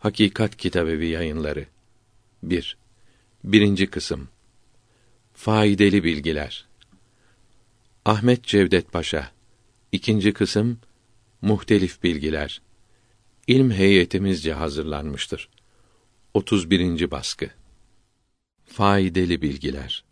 Hakikat Kitabevi Yayınları 1. Birinci kısım Faydalı bilgiler Ahmet Cevdet Paşa İkinci kısım Muhtelif bilgiler İlm heyetimizce hazırlanmıştır. 31. baskı Faydalı bilgiler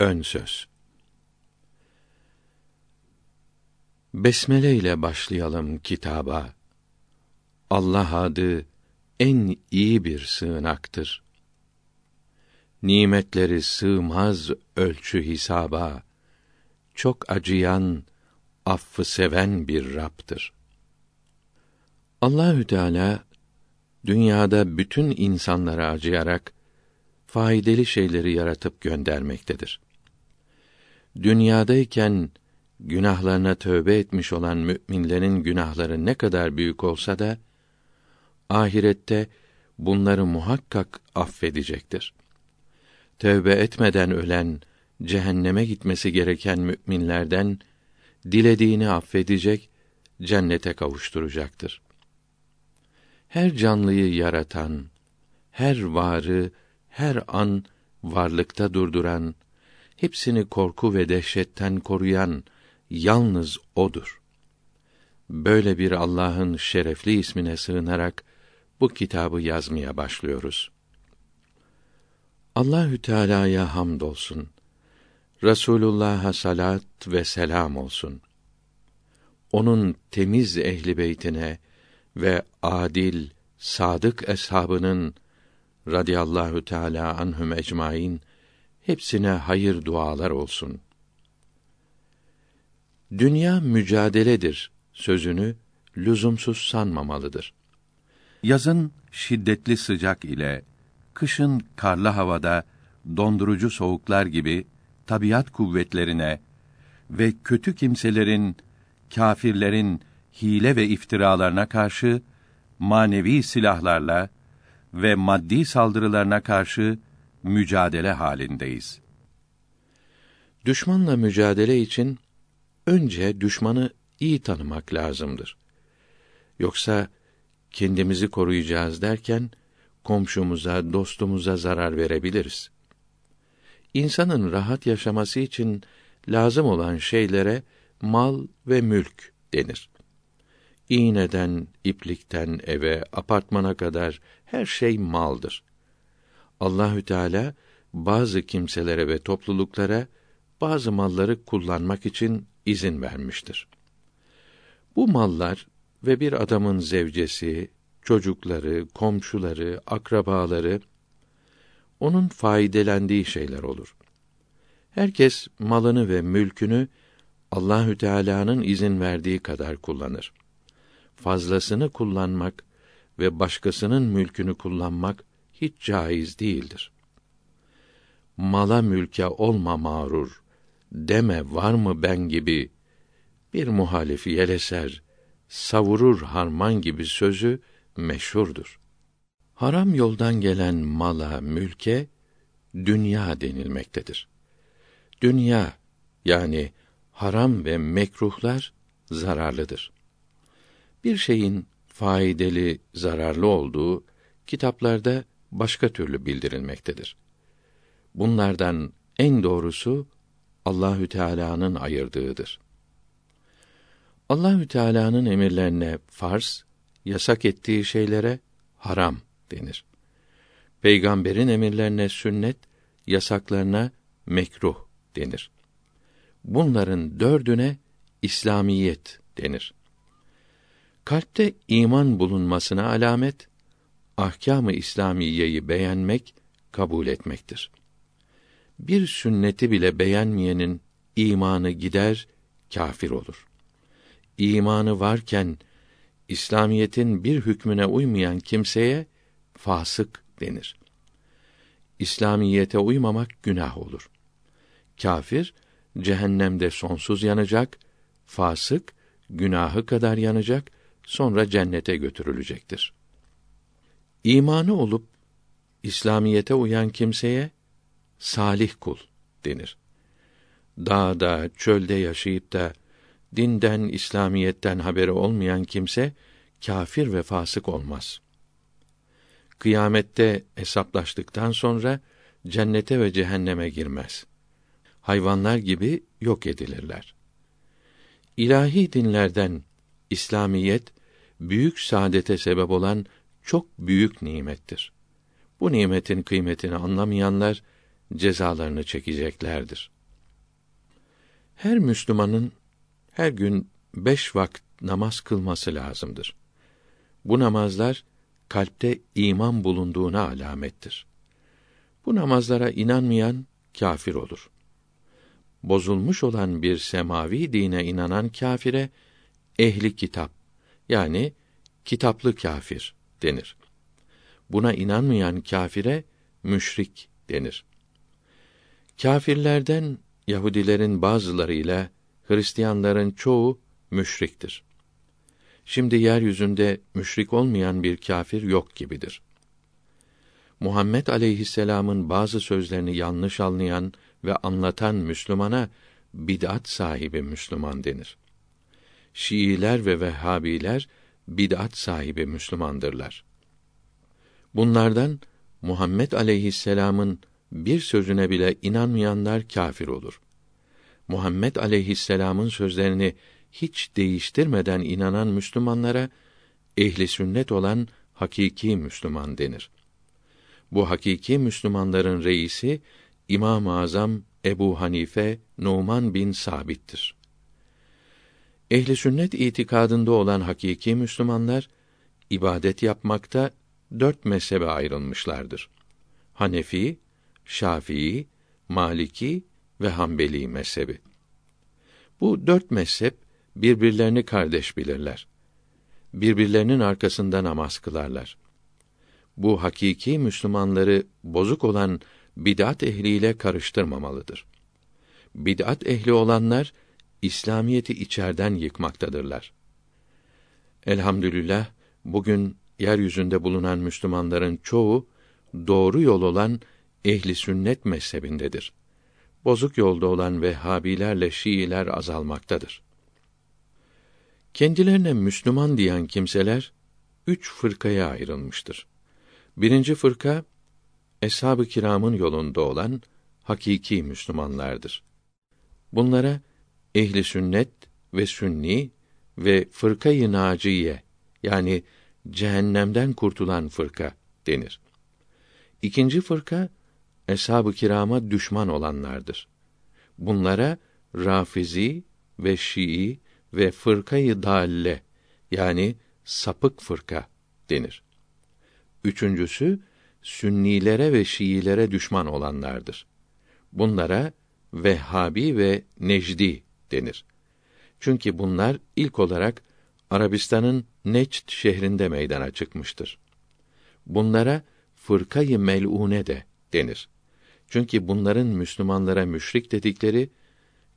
Ön söz Besmele ile başlayalım kitaba. Allah adı en iyi bir sığınaktır. Nimetleri sığmaz ölçü hisaba. Çok acıyan, affı seven bir Rabb'tır. Allahü Teala dünyada bütün insanlara acıyarak faydalı şeyleri yaratıp göndermektedir. Dünyadayken günahlarına tövbe etmiş olan müminlerin günahları ne kadar büyük olsa da ahirette bunları muhakkak affedecektir. Tövbe etmeden ölen cehenneme gitmesi gereken müminlerden dilediğini affedecek, cennete kavuşturacaktır. Her canlıyı yaratan, her varı her an varlıkta durduran, hepsini korku ve dehşetten koruyan yalnız odur. Böyle bir Allah'ın şerefli ismine sığınarak bu kitabı yazmaya başlıyoruz. Allahü Teala'ya hamdolsun. Resulullah'a salat ve selam olsun. Onun temiz ehli beytine ve adil, sadık eshabının radıyallahu teala anhum ecmaîn hepsine hayır dualar olsun. Dünya mücadeledir sözünü lüzumsuz sanmamalıdır. Yazın şiddetli sıcak ile kışın karlı havada dondurucu soğuklar gibi tabiat kuvvetlerine ve kötü kimselerin, kâfirlerin hile ve iftiralarına karşı manevi silahlarla ve maddi saldırılarına karşı mücadele halindeyiz. Düşmanla mücadele için önce düşmanı iyi tanımak lazımdır. Yoksa kendimizi koruyacağız derken komşumuza, dostumuza zarar verebiliriz. İnsanın rahat yaşaması için lazım olan şeylere mal ve mülk denir. İğneden, iplikten eve, apartmana kadar her şey maldır. Allahü Teala bazı kimselere ve topluluklara bazı malları kullanmak için izin vermiştir. Bu mallar ve bir adamın zevcesi, çocukları, komşuları, akrabaları onun faydelendiği şeyler olur. Herkes malını ve mülkünü Allahü Teala'nın izin verdiği kadar kullanır. Fazlasını kullanmak ve başkasının mülkünü kullanmak hiç caiz değildir. Mala mülke olma mağrur, deme var mı ben gibi bir muhalifi yeleser, savurur harman gibi sözü meşhurdur. Haram yoldan gelen mala, mülke dünya denilmektedir. Dünya yani haram ve mekruhlar zararlıdır. Bir şeyin faydalı, zararlı olduğu kitaplarda başka türlü bildirilmektedir. Bunlardan en doğrusu Allahü Teala'nın ayırdığıdır. Allahü Teala'nın emirlerine farz, yasak ettiği şeylere haram denir. Peygamberin emirlerine sünnet, yasaklarına mekruh denir. Bunların dördüne İslamiyet denir. Kalpte iman bulunmasına alamet, ahkâm-ı İslamiyeyi beğenmek, kabul etmektir. Bir sünneti bile beğenmeyenin imanı gider, kâfir olur. İmanı varken İslamiyetin bir hükmüne uymayan kimseye fasık denir. İslamiyete uymamak günah olur. Kafir cehennemde sonsuz yanacak, fasık günahı kadar yanacak, sonra cennete götürülecektir. İmanı olup İslamiyete uyan kimseye salih kul denir. Dağda, çölde yaşayıp da dinden, İslamiyetten haberi olmayan kimse kafir ve fasık olmaz. Kıyamette hesaplaştıktan sonra cennete ve cehenneme girmez. Hayvanlar gibi yok edilirler. İlahi dinlerden İslamiyet büyük saadete sebep olan çok büyük nimettir. Bu nimetin kıymetini anlamayanlar cezalarını çekeceklerdir. Her Müslümanın her gün beş vakit namaz kılması lazımdır. Bu namazlar kalpte iman bulunduğuna alamettir. Bu namazlara inanmayan kafir olur. Bozulmuş olan bir semavi dine inanan kafire ehli kitap yani kitaplı kafir denir. Buna inanmayan kafire müşrik denir. Kafirlerden Yahudilerin bazılarıyla Hristiyanların çoğu müşriktir. Şimdi yeryüzünde müşrik olmayan bir kafir yok gibidir. Muhammed aleyhisselam'ın bazı sözlerini yanlış anlayan ve anlatan Müslümana bid'at sahibi Müslüman denir. Şiiler ve Vehhabiler bid'at sahibi Müslümandırlar. Bunlardan Muhammed aleyhisselam'ın bir sözüne bile inanmayanlar kafir olur. Muhammed aleyhisselam'ın sözlerini hiç değiştirmeden inanan Müslümanlara ehli sünnet olan hakiki Müslüman denir. Bu hakiki Müslümanların reisi İmam-ı Azam Ebu Hanife Numan bin Sabit'tir. Ehli sünnet itikadında olan hakiki Müslümanlar ibadet yapmakta dört mezhebe ayrılmışlardır. Hanefi, Şafii, Maliki ve Hanbeli mezhebi. Bu dört mezhep birbirlerini kardeş bilirler. Birbirlerinin arkasında namaz kılarlar. Bu hakiki Müslümanları bozuk olan bid'at ehliyle karıştırmamalıdır. Bid'at ehli olanlar İslamiyeti içerden yıkmaktadırlar. Elhamdülillah bugün yeryüzünde bulunan Müslümanların çoğu doğru yol olan ehli sünnet mezhebindedir. Bozuk yolda olan Vehhabilerle Şiiler azalmaktadır. Kendilerine Müslüman diyen kimseler üç fırkaya ayrılmıştır. Birinci fırka eshab-ı kiramın yolunda olan hakiki Müslümanlardır. Bunlara ehli sünnet ve sünni ve fırkayı naciye yani cehennemden kurtulan fırka denir. İkinci fırka eshab-ı kirama düşman olanlardır. Bunlara Rafizi ve Şii ve fırkayı dalle yani sapık fırka denir. Üçüncüsü Sünnilere ve Şiilere düşman olanlardır. Bunlara Vehhabi ve Necdi denir. Çünkü bunlar ilk olarak Arabistan'ın Neçt şehrinde meydana çıkmıştır. Bunlara fırkayı melune de denir. Çünkü bunların Müslümanlara müşrik dedikleri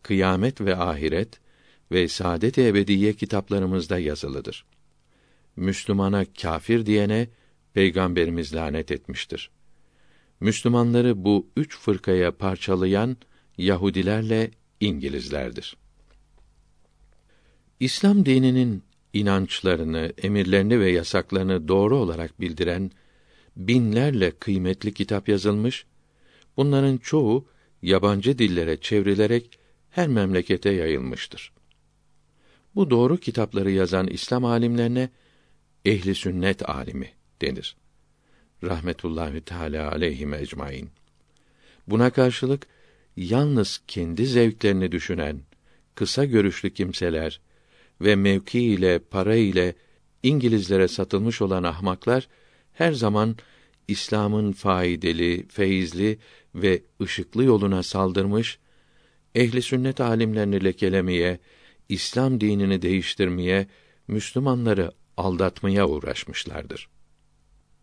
kıyamet ve ahiret ve saadet ebediye kitaplarımızda yazılıdır. Müslümana kafir diyene peygamberimiz lanet etmiştir. Müslümanları bu üç fırkaya parçalayan Yahudilerle İngilizlerdir. İslam dininin inançlarını, emirlerini ve yasaklarını doğru olarak bildiren binlerle kıymetli kitap yazılmış. Bunların çoğu yabancı dillere çevrilerek her memlekete yayılmıştır. Bu doğru kitapları yazan İslam alimlerine ehli sünnet alimi denir. Rahmetullahi Teala aleyhi ecmaîn. Buna karşılık yalnız kendi zevklerini düşünen kısa görüşlü kimseler ve mevki ile para ile İngilizlere satılmış olan ahmaklar her zaman İslam'ın faydalı, feyizli ve ışıklı yoluna saldırmış, ehli sünnet alimlerini lekelemeye, İslam dinini değiştirmeye, Müslümanları aldatmaya uğraşmışlardır.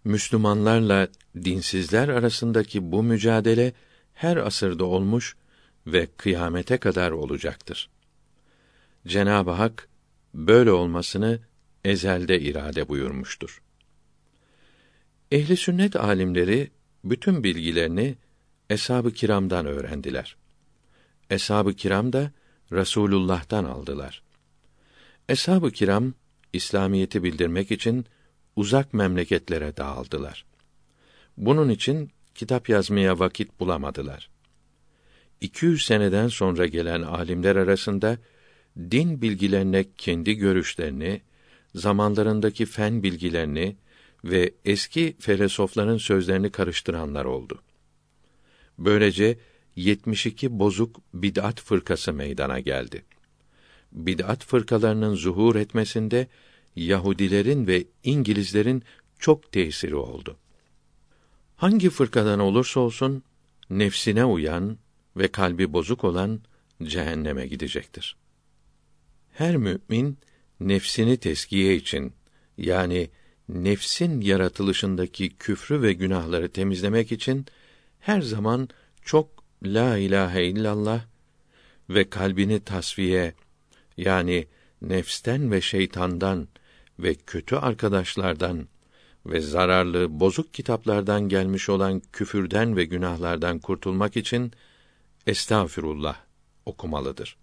Müslümanlarla dinsizler arasındaki bu mücadele her asırda olmuş ve kıyamete kadar olacaktır. Cenab-ı Hak böyle olmasını ezelde irade buyurmuştur. Ehli sünnet alimleri bütün bilgilerini eshab-ı kiramdan öğrendiler. Eshab-ı kiram da Resulullah'tan aldılar. Eshab-ı kiram İslamiyeti bildirmek için uzak memleketlere dağıldılar. Bunun için kitap yazmaya vakit bulamadılar. 200 seneden sonra gelen alimler arasında din bilgilerine kendi görüşlerini, zamanlarındaki fen bilgilerini ve eski felsefeler'in sözlerini karıştıranlar oldu. Böylece 72 bozuk bid'at fırkası meydana geldi. Bid'at fırkalarının zuhur etmesinde Yahudilerin ve İngilizlerin çok tesiri oldu. Hangi fırkadan olursa olsun nefsine uyan ve kalbi bozuk olan cehenneme gidecektir. Her mümin nefsini teskiye için yani nefsin yaratılışındaki küfrü ve günahları temizlemek için her zaman çok la ilahe illallah ve kalbini tasfiye yani nefsten ve şeytandan ve kötü arkadaşlardan ve zararlı bozuk kitaplardan gelmiş olan küfürden ve günahlardan kurtulmak için estağfirullah okumalıdır.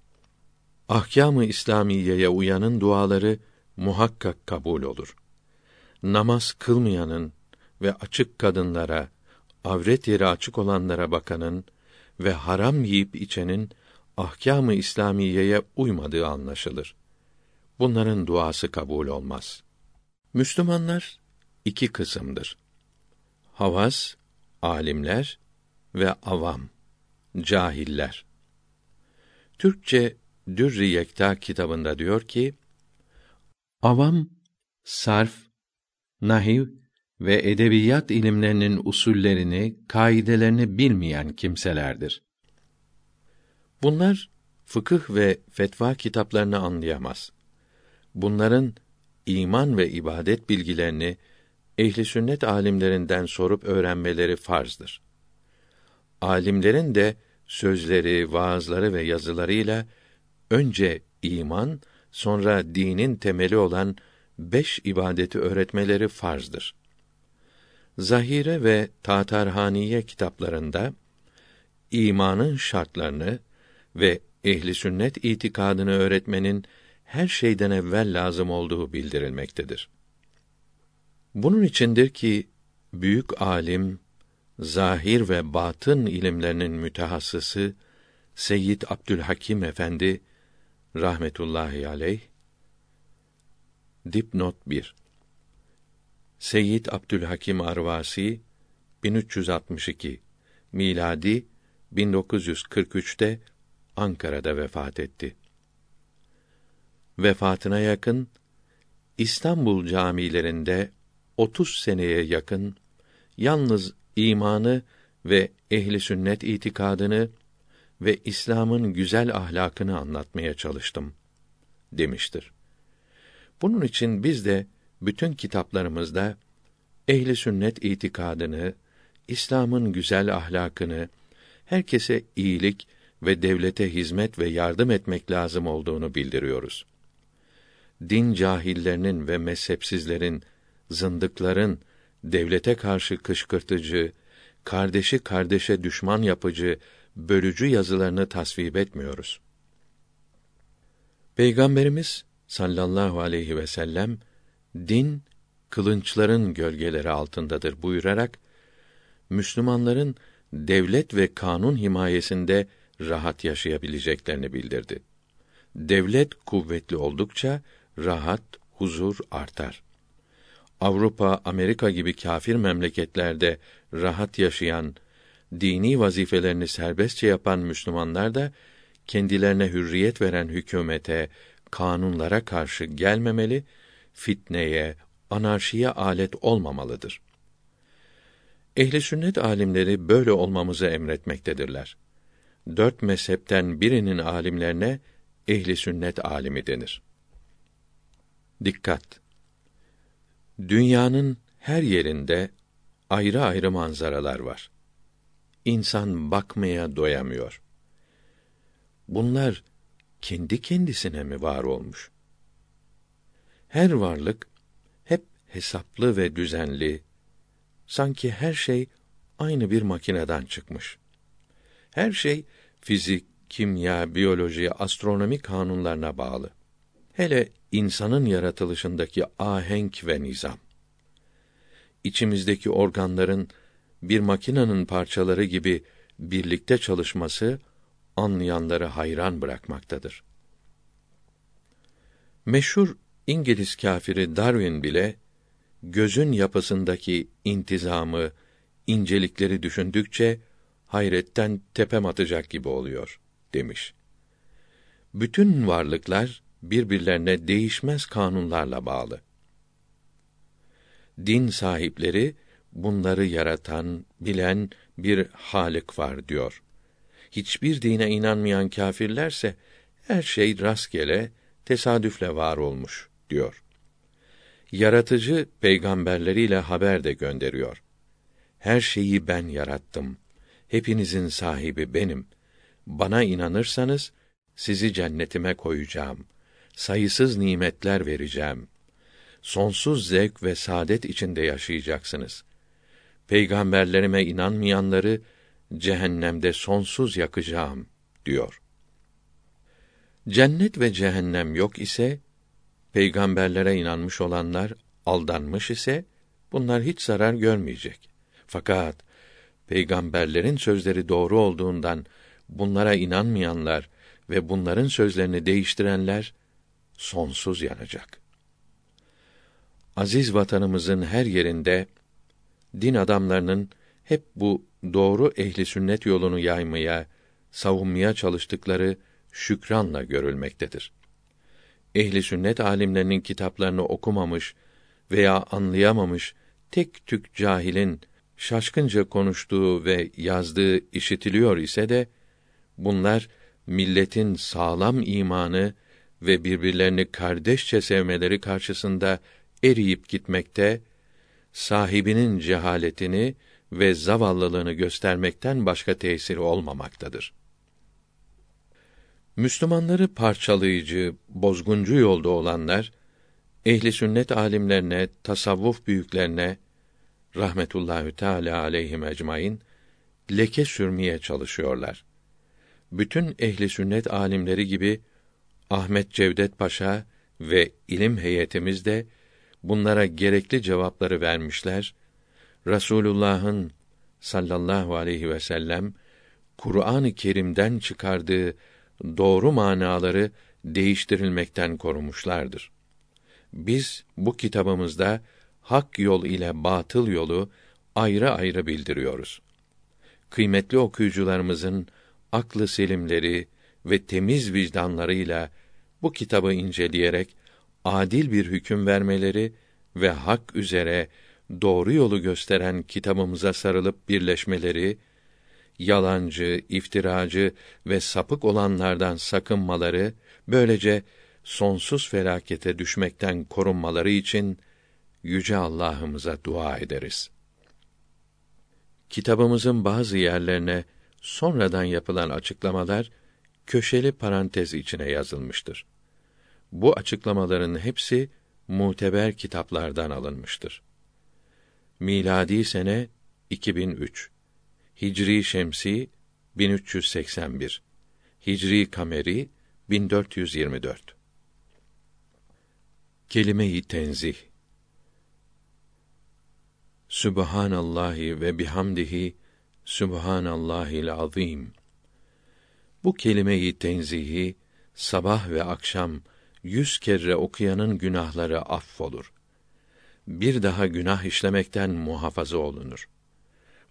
Ahkâm-ı İslamiyeye uyanın duaları muhakkak kabul olur. Namaz kılmayanın ve açık kadınlara, avret yeri açık olanlara bakanın ve haram yiyip içenin ahkâm-ı İslamiyeye uymadığı anlaşılır. Bunların duası kabul olmaz. Müslümanlar iki kısımdır. Havas, alimler ve avam, cahiller. Türkçe Dürri Yekta kitabında diyor ki: Avam sarf, nahiv ve edebiyat ilimlerinin usullerini, kaidelerini bilmeyen kimselerdir. Bunlar fıkıh ve fetva kitaplarını anlayamaz. Bunların iman ve ibadet bilgilerini ehli sünnet alimlerinden sorup öğrenmeleri farzdır. Alimlerin de sözleri, vaazları ve yazılarıyla önce iman, sonra dinin temeli olan beş ibadeti öğretmeleri farzdır. Zahire ve Tatarhaniye kitaplarında imanın şartlarını ve ehli sünnet itikadını öğretmenin her şeyden evvel lazım olduğu bildirilmektedir. Bunun içindir ki büyük alim, zahir ve batın ilimlerinin mütehassısı Seyyid Abdülhakim Efendi rahmetullahi aleyh dipnot 1 Seyyid Abdülhakim Arvasi 1362 miladi 1943'te Ankara'da vefat etti. Vefatına yakın İstanbul camilerinde 30 seneye yakın yalnız imanı ve ehli sünnet itikadını ve İslam'ın güzel ahlakını anlatmaya çalıştım demiştir. Bunun için biz de bütün kitaplarımızda ehli sünnet itikadını, İslam'ın güzel ahlakını, herkese iyilik ve devlete hizmet ve yardım etmek lazım olduğunu bildiriyoruz. Din cahillerinin ve mezhepsizlerin, zındıkların devlete karşı kışkırtıcı, kardeşi kardeşe düşman yapıcı, bölücü yazılarını tasvip etmiyoruz. Peygamberimiz sallallahu aleyhi ve sellem din kılınçların gölgeleri altındadır buyurarak Müslümanların devlet ve kanun himayesinde rahat yaşayabileceklerini bildirdi. Devlet kuvvetli oldukça rahat, huzur artar. Avrupa, Amerika gibi kâfir memleketlerde rahat yaşayan, dini vazifelerini serbestçe yapan Müslümanlar da kendilerine hürriyet veren hükümete, kanunlara karşı gelmemeli, fitneye, anarşiye alet olmamalıdır. Ehli sünnet alimleri böyle olmamızı emretmektedirler. Dört mezhepten birinin alimlerine ehli sünnet alimi denir. Dikkat! Dünyanın her yerinde ayrı ayrı manzaralar var. İnsan bakmaya doyamıyor. Bunlar kendi kendisine mi var olmuş? Her varlık hep hesaplı ve düzenli, sanki her şey aynı bir makineden çıkmış. Her şey fizik, kimya, biyoloji, astronomi kanunlarına bağlı. Hele insanın yaratılışındaki ahenk ve nizam. İçimizdeki organların bir makinenin parçaları gibi birlikte çalışması anlayanları hayran bırakmaktadır. Meşhur İngiliz kâfiri Darwin bile gözün yapısındaki intizamı, incelikleri düşündükçe hayretten tepem atacak gibi oluyor demiş. Bütün varlıklar birbirlerine değişmez kanunlarla bağlı. Din sahipleri bunları yaratan, bilen bir Halik var diyor. Hiçbir dine inanmayan kâfirlerse her şey rastgele, tesadüfle var olmuş diyor. Yaratıcı peygamberleriyle haber de gönderiyor. Her şeyi ben yarattım. Hepinizin sahibi benim. Bana inanırsanız sizi cennetime koyacağım. Sayısız nimetler vereceğim. Sonsuz zevk ve saadet içinde yaşayacaksınız. Peygamberlerime inanmayanları cehennemde sonsuz yakacağım diyor. Cennet ve cehennem yok ise peygamberlere inanmış olanlar aldanmış ise bunlar hiç zarar görmeyecek. Fakat peygamberlerin sözleri doğru olduğundan bunlara inanmayanlar ve bunların sözlerini değiştirenler sonsuz yanacak. Aziz vatanımızın her yerinde din adamlarının hep bu doğru ehli sünnet yolunu yaymaya, savunmaya çalıştıkları şükranla görülmektedir. Ehli sünnet alimlerinin kitaplarını okumamış veya anlayamamış tek tük cahilin şaşkınca konuştuğu ve yazdığı işitiliyor ise de bunlar milletin sağlam imanı ve birbirlerini kardeşçe sevmeleri karşısında eriyip gitmekte, sahibinin cehaletini ve zavallılığını göstermekten başka tesiri olmamaktadır. Müslümanları parçalayıcı, bozguncu yolda olanlar ehli sünnet alimlerine, tasavvuf büyüklerine rahmetullahü teala aleyhim ecmaîn leke sürmeye çalışıyorlar. Bütün ehli sünnet alimleri gibi Ahmet Cevdet Paşa ve ilim heyetimiz de bunlara gerekli cevapları vermişler. Rasulullah'ın sallallahu aleyhi ve sellem Kur'an-ı Kerim'den çıkardığı doğru manaları değiştirilmekten korumuşlardır. Biz bu kitabımızda hak yol ile batıl yolu ayrı ayrı bildiriyoruz. Kıymetli okuyucularımızın aklı selimleri ve temiz vicdanlarıyla bu kitabı inceleyerek adil bir hüküm vermeleri ve hak üzere doğru yolu gösteren kitabımıza sarılıp birleşmeleri, yalancı, iftiracı ve sapık olanlardan sakınmaları, böylece sonsuz felakete düşmekten korunmaları için yüce Allah'ımıza dua ederiz. Kitabımızın bazı yerlerine sonradan yapılan açıklamalar köşeli parantez içine yazılmıştır. Bu açıklamaların hepsi muteber kitaplardan alınmıştır. Miladi sene 2003. Hicri şemsi 1381. Hicri kameri 1424. Kelime-i tenzih Sübhanallahi ve bihamdihi Sübhanallahil azim. Bu kelimeyi tenzihi sabah ve akşam yüz kere okuyanın günahları affolur. Bir daha günah işlemekten muhafaza olunur.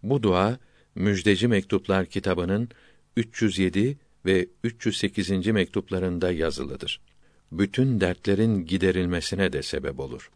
Bu dua Müjdeci Mektuplar kitabının 307 ve 308. mektuplarında yazılıdır. Bütün dertlerin giderilmesine de sebep olur.